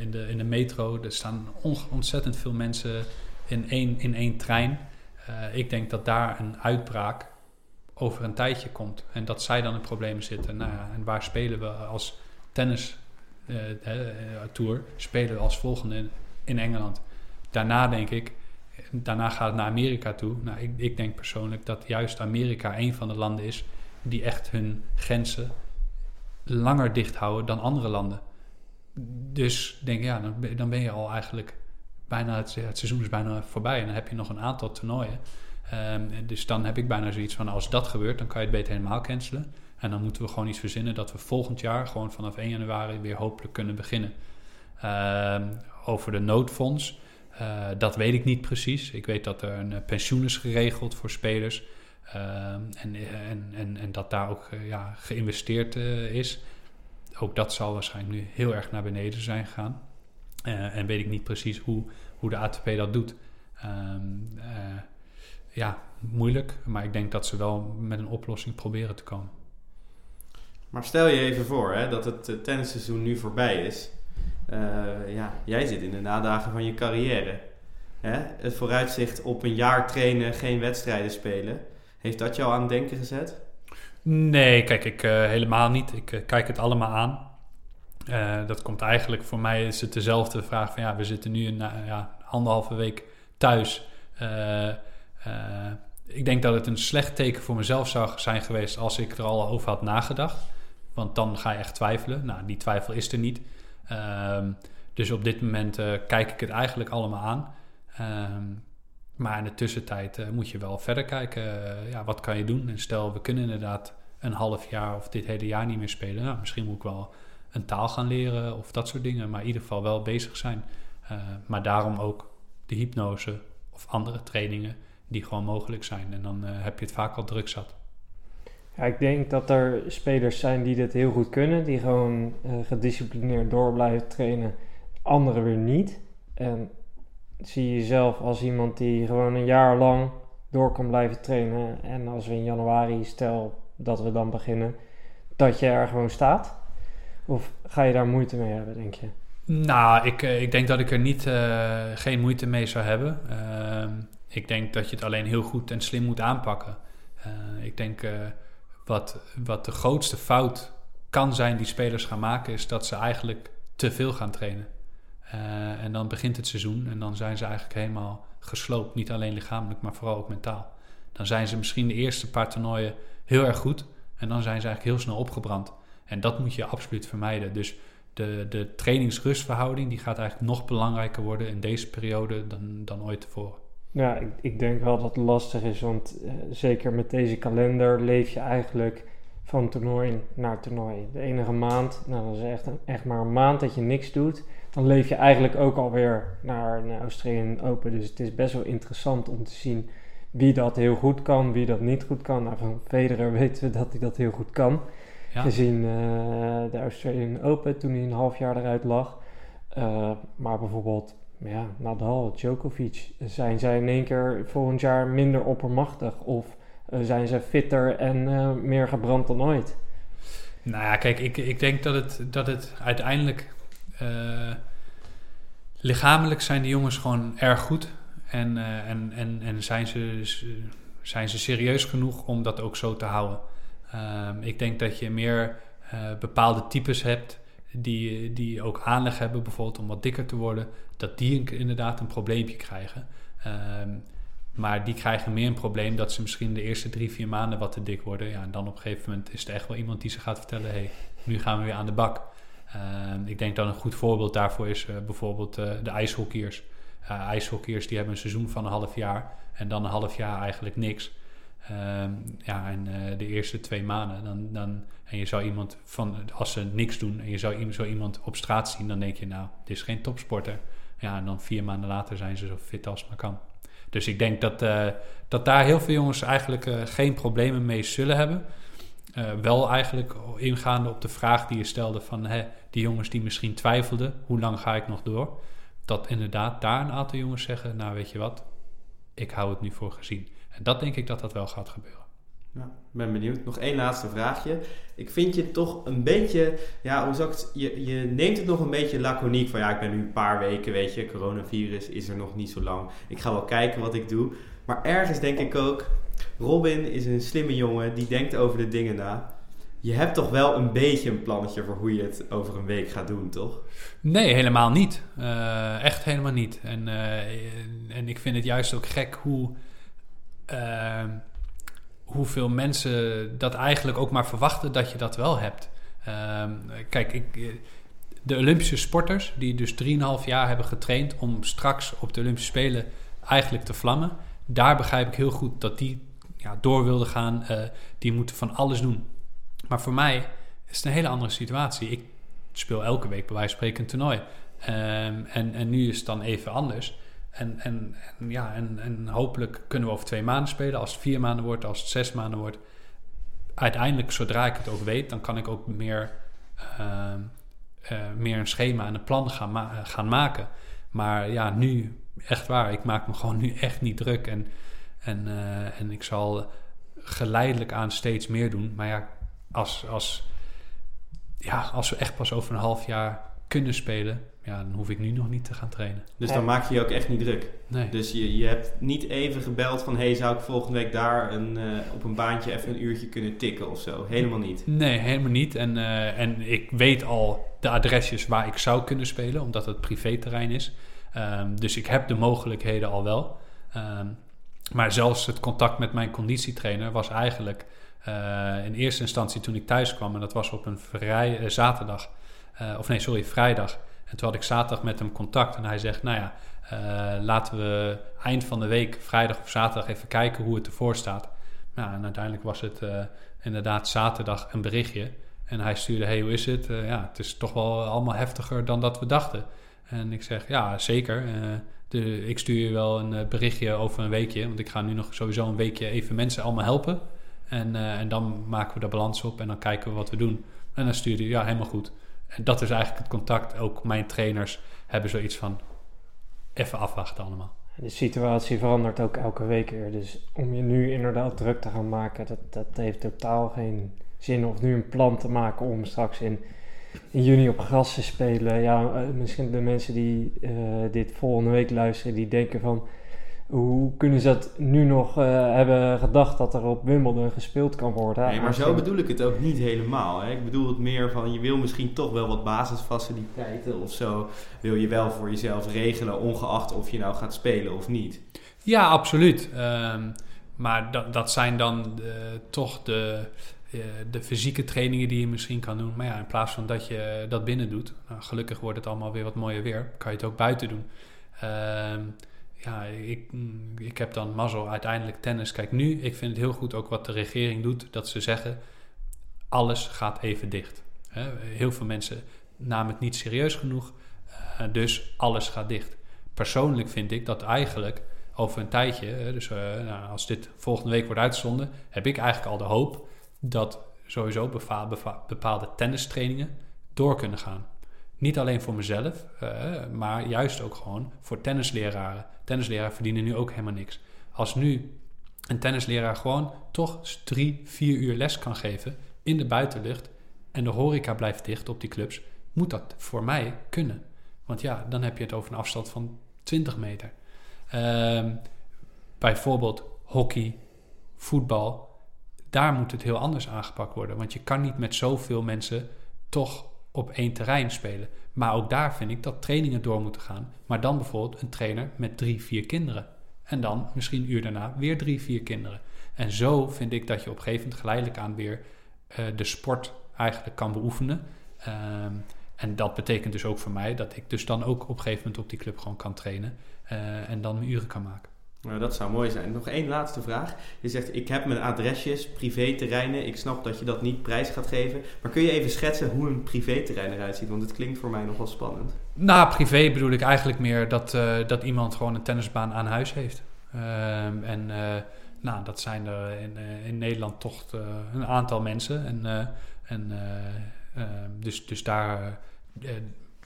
in, de, in de metro, er staan ontzettend veel mensen in één, in één trein. ik denk dat daar een uitbraak over een tijdje komt en dat zij dan in problemen zitten. Nou ja, en waar spelen we als tennis uh, tour spelen we als volgende in, Engeland. Daarna denk ik, daarna gaat het naar Amerika toe. Nou, ik, ik, denk persoonlijk dat juist Amerika een van de landen is die echt hun grenzen langer dicht houden dan andere landen. Dus denk ja, dan, ben je al eigenlijk bijna, het, seizoen is bijna voorbij en dan heb je nog een aantal toernooien. Um, dus dan heb ik bijna zoiets van, als dat gebeurt, dan kan je het beter helemaal cancelen. En dan moeten we gewoon iets verzinnen dat we volgend jaar gewoon vanaf 1 januari weer hopelijk kunnen beginnen. Uh, over de noodfonds, uh, dat weet ik niet precies. Ik weet dat er een uh, pensioen is geregeld voor spelers. Ehm, en, en, en, en dat daar ook eh, ja, geïnvesteerd is. Ook dat zal waarschijnlijk nu heel erg naar beneden zijn gegaan. en weet ik niet precies hoe, hoe de ATP dat doet. Um, ja, moeilijk. Maar ik denk dat ze wel met een oplossing proberen te komen. Maar stel je even voor hè, dat het uh, tennisseizoen nu voorbij is. Uh, ja, jij zit in de nadagen van je carrière. Hè? Het vooruitzicht op een jaar trainen, geen wedstrijden spelen. Heeft dat jou aan het denken gezet? Nee, kijk, ik uh, helemaal niet. Ik kijk het allemaal aan. dat komt eigenlijk voor mij is het dezelfde vraag van ja, we zitten nu een ja, anderhalve week thuis. Ik denk dat het een slecht teken voor mezelf zou zijn geweest als ik er al over had nagedacht. Want dan ga je echt twijfelen. Nou, die twijfel is er niet. Um, dus op dit moment uh, kijk ik het eigenlijk allemaal aan. Um, maar in de tussentijd uh, moet je wel verder kijken. Ja, wat kan je doen? En stel, we kunnen inderdaad een half jaar of dit hele jaar niet meer spelen. Nou, misschien moet ik wel een taal gaan leren of dat soort dingen. Maar in ieder geval wel bezig zijn. maar daarom ook de hypnose of andere trainingen die gewoon mogelijk zijn. En dan heb je het vaak al druk zat. Ja, ik denk dat er spelers zijn die dit heel goed kunnen, die gewoon gedisciplineerd door blijven trainen, anderen weer niet. En zie je jezelf als iemand die gewoon een jaar lang door kan blijven trainen. En als we in januari, stel dat we dan beginnen, dat je er gewoon staat? Of ga je daar moeite mee hebben, denk je? Nou, ik, eh, ik denk dat ik er niet, uh, geen moeite mee zou hebben. Uh, ik denk dat je het alleen heel goed en slim moet aanpakken. Uh, ik denk wat, wat de grootste fout kan zijn die spelers gaan maken, is dat ze eigenlijk te veel gaan trainen. Uh, en dan begint het seizoen en dan zijn ze eigenlijk helemaal gesloopt. Niet alleen lichamelijk, maar vooral ook mentaal. Dan zijn ze misschien de eerste paar toernooien heel erg goed. En dan zijn ze eigenlijk heel snel opgebrand. En dat moet je absoluut vermijden. Dus de, de trainingsrustverhouding die gaat eigenlijk nog belangrijker worden in deze periode dan, dan ooit tevoren. Ja, ik, ik denk wel dat het lastig is, want uh, zeker met deze kalender leef je eigenlijk van toernooi naar toernooi. De enige maand, nou dat is echt, echt maar een maand dat je niks doet dan leef je eigenlijk ook alweer naar, naar Australian Open. Dus het is best wel interessant om te zien wie dat heel goed kan, wie dat niet goed kan. Nou, van Federer weten we dat hij dat heel goed kan. Ja. Gezien uh, de Australian Open toen hij een half jaar eruit lag. Uh, maar bijvoorbeeld ja, Nadal, Djokovic, zijn zij in één keer volgend jaar minder oppermachtig? Of uh, zijn ze fitter en meer gebrand dan ooit? Nou ja, kijk, ik, ik denk dat het, dat het uiteindelijk uh, lichamelijk zijn die jongens gewoon erg goed. En, en, en, en zijn, ze, zijn ze serieus genoeg om dat ook zo te houden. Uh, ik denk dat je meer bepaalde types hebt die, die ook aanleg hebben, bijvoorbeeld om wat dikker te worden, dat die inderdaad een probleempje krijgen. Ehm, maar die krijgen meer een probleem dat ze misschien de eerste drie, vier maanden wat te dik worden. Ja, en dan op een gegeven moment is er echt wel iemand die ze gaat vertellen: hey, nu gaan we weer aan de bak. Ehm, ik denk dat een goed voorbeeld daarvoor is uh, bijvoorbeeld uh, de ijshockeyers. Uh, ijshockeyers die hebben een seizoen van een half jaar en dan een half jaar eigenlijk niks. Ehm, ja, en de eerste twee maanden, dan, dan, en je zou iemand van, als ze niks doen en je zou zo iemand op straat zien, dan denk je, nou, dit is geen topsporter. Ja, en dan vier maanden later zijn ze zo fit als maar kan. Dus ik denk dat, dat daar heel veel jongens eigenlijk geen problemen mee zullen hebben. Uh, wel eigenlijk ingaande op de vraag die je stelde van hè, die jongens die misschien twijfelden, hoe lang ga ik nog door? Dat inderdaad daar een aantal jongens zeggen, nou weet je wat, ik hou het nu voor gezien. En dat denk ik dat dat wel gaat gebeuren. Ja, ben benieuwd. Nog één laatste vraagje. Ik vind je toch een beetje, ja, hoe zou ik het, je, je neemt het nog een beetje laconiek van ja, ik ben nu een paar weken, weet je, coronavirus is er nog niet zo lang. Ik ga wel kijken wat ik doe. Maar ergens denk ik ook, Robin is een slimme jongen die denkt over de dingen na. Je hebt toch wel een beetje een plannetje voor hoe je het over een week gaat doen, toch? Nee, helemaal niet. Uh, echt helemaal niet. En, uh, en ik vind het juist ook gek hoe, uh, hoeveel mensen dat eigenlijk ook maar verwachten dat je dat wel hebt. Ehm, kijk, ik, de Olympische sporters, die dus 3,5 jaar hebben getraind om straks op de Olympische Spelen eigenlijk te vlammen, daar begrijp ik heel goed dat die ja, door wilden gaan. Uh, die moeten van alles doen. Maar voor mij is het een hele andere situatie. Ik speel elke week bij wijze van spreken een toernooi. Um, en, en nu is het dan even anders. En, en, en, ja, en, en hopelijk kunnen we over twee maanden spelen. Als het vier maanden wordt, als het zes maanden wordt. Uiteindelijk, zodra ik het ook weet, dan kan ik ook meer, uh, uh, meer een schema en een plan gaan, ma gaan maken. Maar ja, nu, echt waar, ik maak me gewoon nu echt niet druk. En en, uh, en ik zal geleidelijk aan steeds meer doen. Maar ja, als, als, ja, als we echt pas over een half jaar kunnen spelen, ja, dan hoef ik nu nog niet te gaan trainen. Dus dan maak je je ook echt niet druk. Nee. Dus je, je hebt niet even gebeld van hey, zou ik volgende week daar een, uh, op een baantje even een uurtje kunnen tikken of zo? Helemaal niet. Nee, helemaal niet. En, uh, en ik weet al de adresjes waar ik zou kunnen spelen, omdat het privéterrein is. Um, dus ik heb de mogelijkheden al wel. Um, maar zelfs het contact met mijn conditietrainer was eigenlijk uh, in eerste instantie toen ik thuis kwam, en dat was op een vrij, uh, zaterdag, uh, of nee, sorry, vrijdag. En toen had ik zaterdag met hem contact en hij zegt, nou ja, laten we eind van de week, vrijdag of zaterdag, even kijken hoe het ervoor staat. Nou, en uiteindelijk was het inderdaad zaterdag een berichtje. En hij stuurde, hey, hoe is het? ja, het is toch wel allemaal heftiger dan dat we dachten. En ik zeg, ja, zeker. de, ik stuur je wel een berichtje over een weekje. Want ik ga nu nog sowieso een weekje even mensen allemaal helpen. En, en dan maken we de balans op en dan kijken we wat we doen. En dan stuurde hij, ja, helemaal goed. En dat is eigenlijk het contact. Ook mijn trainers hebben zoiets van, even afwachten allemaal. De situatie verandert ook elke week weer. Dus om je nu inderdaad druk te gaan maken, dat, dat heeft totaal geen zin. Of nu een plan te maken om straks in, in juni op gras te spelen. Ja, eh, misschien de mensen die uh, dit volgende week luisteren, die denken van hoe kunnen ze dat nu nog uh, hebben gedacht dat er op Wimbledon gespeeld kan worden? Nee, maar zo bedoel ik het ook niet helemaal. Hè. Ik bedoel het meer van je wil misschien toch wel wat basisfaciliteiten of zo. Wil je wel voor jezelf regelen, ongeacht of je nou gaat spelen of niet. Ja, absoluut. Um, maar dat, dat zijn dan de, toch de, uh, de fysieke trainingen die je misschien kan doen. Maar ja, in plaats van dat je dat binnen doet, nou, gelukkig wordt het allemaal weer wat mooier weer, kan je het ook buiten doen. Uh, ja, ik, ik heb dan mazzel uiteindelijk tennis. Kijk, nu, ik vind het heel goed ook wat de regering doet, dat ze zeggen, alles gaat even dicht. Heel veel mensen namen het niet serieus genoeg, uh, dus alles gaat dicht. Persoonlijk vind ik dat eigenlijk over een tijdje, dus uh, nou, als dit volgende week wordt uitgezonden, heb ik eigenlijk al de hoop dat sowieso bepaalde tennistrainingen door kunnen gaan. Niet alleen voor mezelf, uh, maar juist ook gewoon voor tennisleraren. Tennisleraren verdienen nu ook helemaal niks. Als nu een tennisleraar gewoon toch drie, vier uur les kan geven in de buitenlucht en de horeca blijft dicht op die clubs, moet dat voor mij kunnen. Want ja, dan heb je het over een afstand van 20 meter. Uh, bijvoorbeeld hockey, voetbal, daar moet het heel anders aangepakt worden. Want je kan niet met zoveel mensen toch op één terrein spelen. Maar ook daar vind ik dat trainingen door moeten gaan. Maar dan bijvoorbeeld een trainer met drie, vier kinderen. En dan misschien een uur daarna weer drie, vier kinderen. En zo vind ik dat je op een gegeven moment geleidelijk aan weer uh, de sport eigenlijk kan beoefenen. Um, en dat betekent dus ook voor mij dat ik dus dan ook op een gegeven moment op die club gewoon kan trainen. Uh, en dan mijn uren kan maken. Nou, dat zou mooi zijn. Nog één laatste vraag. Je zegt, ik heb mijn adresjes, privéterreinen. Ik snap dat je dat niet prijs gaat geven. Maar kun je even schetsen hoe een privéterrein eruit ziet? Want het klinkt voor mij nog wel spannend. Nou, privé bedoel ik eigenlijk meer dat, uh, dat iemand gewoon een tennisbaan aan huis heeft. Uh, en uh, nou, dat zijn er in, in Nederland toch een aantal mensen. En, en dus, dus daar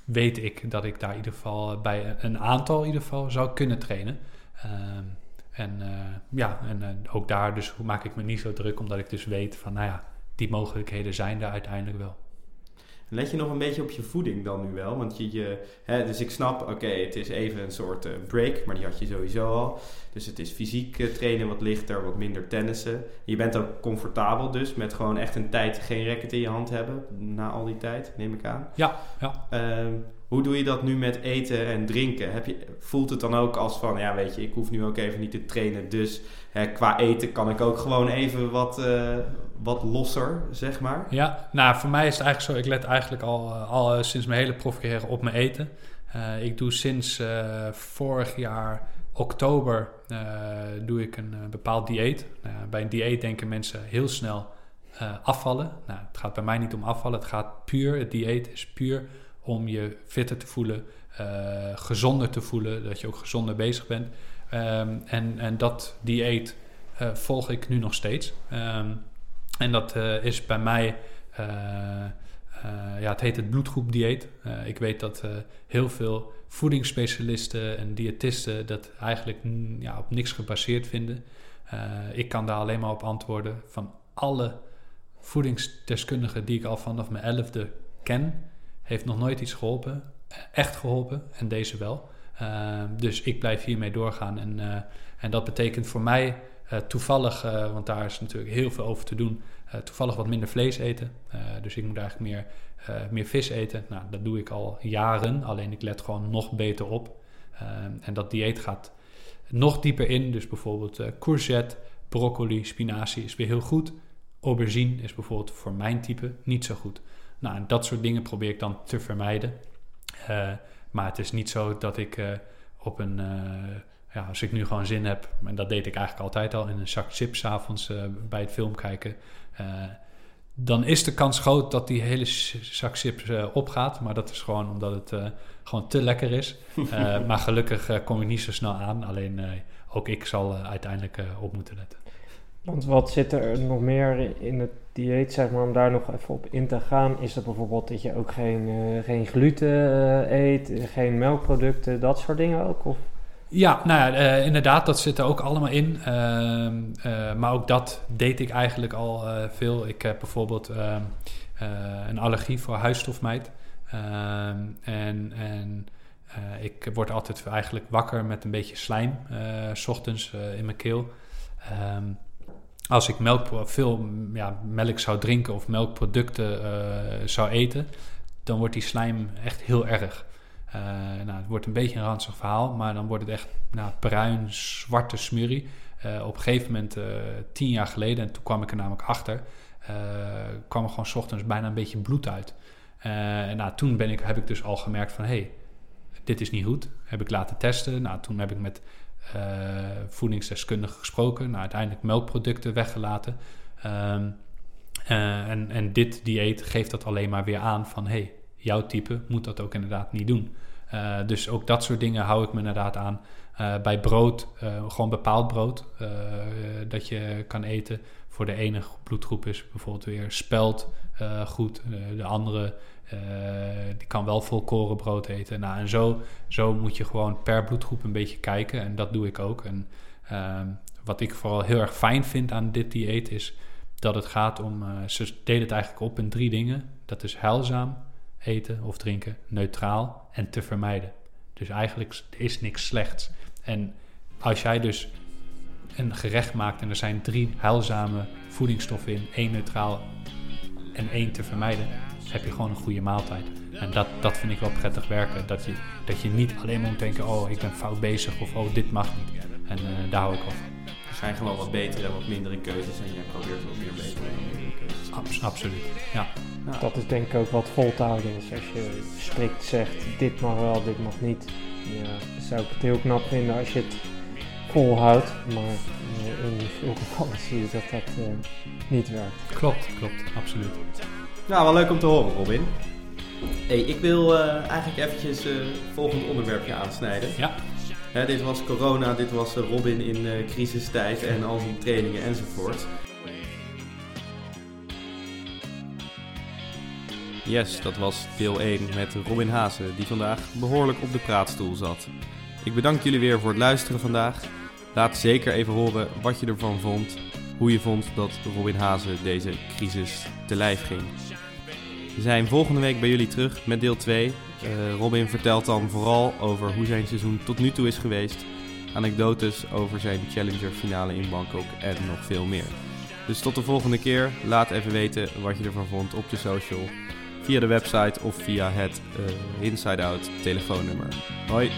weet ik dat ik daar in ieder geval bij een aantal in ieder geval zou kunnen trainen. Ehm, en uh, ja, en uh, ook daar dus maak ik me niet zo druk, omdat ik dus weet van, nou ja, die mogelijkheden zijn er uiteindelijk wel. Let je nog een beetje op je voeding dan nu wel? Want je, je hè, dus ik snap, oké, okay, het is even een soort uh, break, maar die had je sowieso al. Dus het is fysiek trainen wat lichter, wat minder tennissen. Je bent ook comfortabel dus met gewoon echt een tijd geen racket in je hand hebben, na al die tijd, neem ik aan. Ja, ja. Uh, hoe doe je dat nu met eten en drinken? Heb je, voelt het dan ook als van, ja weet je, ik hoef nu ook even niet te trainen. Dus hè, qua eten kan ik ook gewoon even wat, uh, wat losser, zeg maar. Ja, nou voor mij is het eigenlijk zo, ik let eigenlijk al, al eh, sinds mijn hele profcarrière op mijn eten. Ik doe sinds vorig jaar oktober doe ik een bepaald dieet. bij een dieet denken mensen heel snel afvallen. Nou, het gaat bij mij niet om afvallen, het gaat puur, het dieet is puur om je fitter te voelen, uh, gezonder te voelen, dat je ook gezonder bezig bent. Um, en, en dat dieet uh, volg ik nu nog steeds. Um, en dat uh, is bij mij, ja, het heet het bloedgroepdieet. ik weet dat heel veel voedingsspecialisten en diëtisten dat eigenlijk ja, op niks gebaseerd vinden. ik kan daar alleen maar op antwoorden van alle voedingsdeskundigen die ik al vanaf mijn elfde ken heeft nog nooit iets geholpen, echt geholpen, en deze wel. Uh, dus ik blijf hiermee doorgaan. En, uh, en dat betekent voor mij uh, toevallig, want daar is natuurlijk heel veel over te doen, toevallig wat minder vlees eten. dus ik moet eigenlijk meer, meer vis eten. Nou, dat doe ik al jaren, alleen ik let gewoon nog beter op. en dat dieet gaat nog dieper in. Dus bijvoorbeeld courgette, broccoli, spinazie is weer heel goed. Aubergine is bijvoorbeeld voor mijn type niet zo goed. Nou, dat soort dingen probeer ik dan te vermijden. Uh, maar het is niet zo dat ik uh, op een... Uh, ja, als ik nu gewoon zin heb... en dat deed ik eigenlijk altijd al... in een zak chips avonds bij het film kijken... dan is de kans groot dat die hele zak chips opgaat. Maar dat is gewoon omdat het gewoon te lekker is. Maar gelukkig kom ik niet zo snel aan. Alleen ook ik zal uiteindelijk op moeten letten. Want wat zit er nog meer in het dieet, zeg maar, om daar nog even op in te gaan? Is het bijvoorbeeld dat je ook geen, geen gluten eet, geen melkproducten, dat soort dingen ook? Of? Ja, nou ja, inderdaad, dat zit er ook allemaal in. Uh, maar ook dat deed ik eigenlijk al veel. Ik heb bijvoorbeeld ehm, een allergie voor huisstofmijt. Ehm, en en ik word altijd eigenlijk wakker met een beetje slijm, s ochtends in mijn keel. Als ik melk, veel ja, melk zou drinken of melkproducten zou eten, dan wordt die slijm echt heel erg. Uh, nou, het wordt een beetje een ranzig verhaal, maar dan wordt het echt nou, bruin, zwarte smurrie. Uh, op een gegeven moment, tien jaar geleden, en toen kwam ik er namelijk achter, kwam er gewoon s ochtends bijna een beetje bloed uit. en nou, toen ben ik, heb ik dus al gemerkt van, hé, hey, dit is niet goed. Heb ik laten testen. Nou, toen heb ik met voedingsdeskundigen gesproken. Nou, uiteindelijk melkproducten weggelaten. Um, en, en dit dieet geeft dat alleen maar weer aan van, hey, jouw type moet dat ook inderdaad niet doen. Uh, dus ook dat soort dingen hou ik me inderdaad aan. Bij brood, gewoon bepaald brood dat je kan eten. Voor de ene bloedgroep is bijvoorbeeld weer spelt goed. de andere die kan wel volkorenbrood eten. Nou, en zo, zo moet je gewoon per bloedgroep een beetje kijken. En dat doe ik ook. En ehm, wat ik vooral heel erg fijn vind aan dit dieet is dat het gaat om... ze delen het eigenlijk op in drie dingen. Dat is heilzaam, eten of drinken neutraal en te vermijden. Dus eigenlijk is niks slechts. En als jij dus een gerecht maakt en er zijn drie heilzame voedingsstoffen in, één neutraal en één te vermijden, heb je gewoon een goede maaltijd. En dat, dat vind ik wel prettig werken. Dat je, dat je niet alleen moet denken, oh ik ben fout bezig of oh dit mag niet. En uh, daar hou ik van. Er zijn gewoon wat betere en wat mindere keuzes en jij probeert wat meer betere en mindere keuzes. Abs absoluut, ja. Dat is denk ik ook wat vol te houden is. Als je strikt zegt, dit mag wel, dit mag niet. Ja, zou ik het heel knap vinden als je het volhoudt. Maar in veel gevallen zie je dat dat uh, niet werkt. Klopt, klopt, absoluut. Nou, wel leuk om te horen, Robin. Hey, ik wil uh, eigenlijk eventjes het uh, volgende onderwerpje aansnijden. Ja. Hè, dit was corona, dit was Robin in crisistijd en al die trainingen enzovoort. Yes, dat was deel 1 met Robin Hazen, die vandaag behoorlijk op de praatstoel zat. Ik bedank jullie weer voor het luisteren vandaag. Laat zeker even horen wat je ervan vond, hoe je vond dat Robin Hazen deze crisis te lijf ging. We zijn volgende week bij jullie terug met deel 2. Uh, eh, Robin vertelt dan vooral over hoe zijn seizoen tot nu toe is geweest, anekdotes over zijn Challenger finale in Bangkok en nog veel meer. Dus tot de volgende keer. Laat even weten wat je ervan vond op de social via de website of via het uh, Inside Out telefoonnummer. Hoi!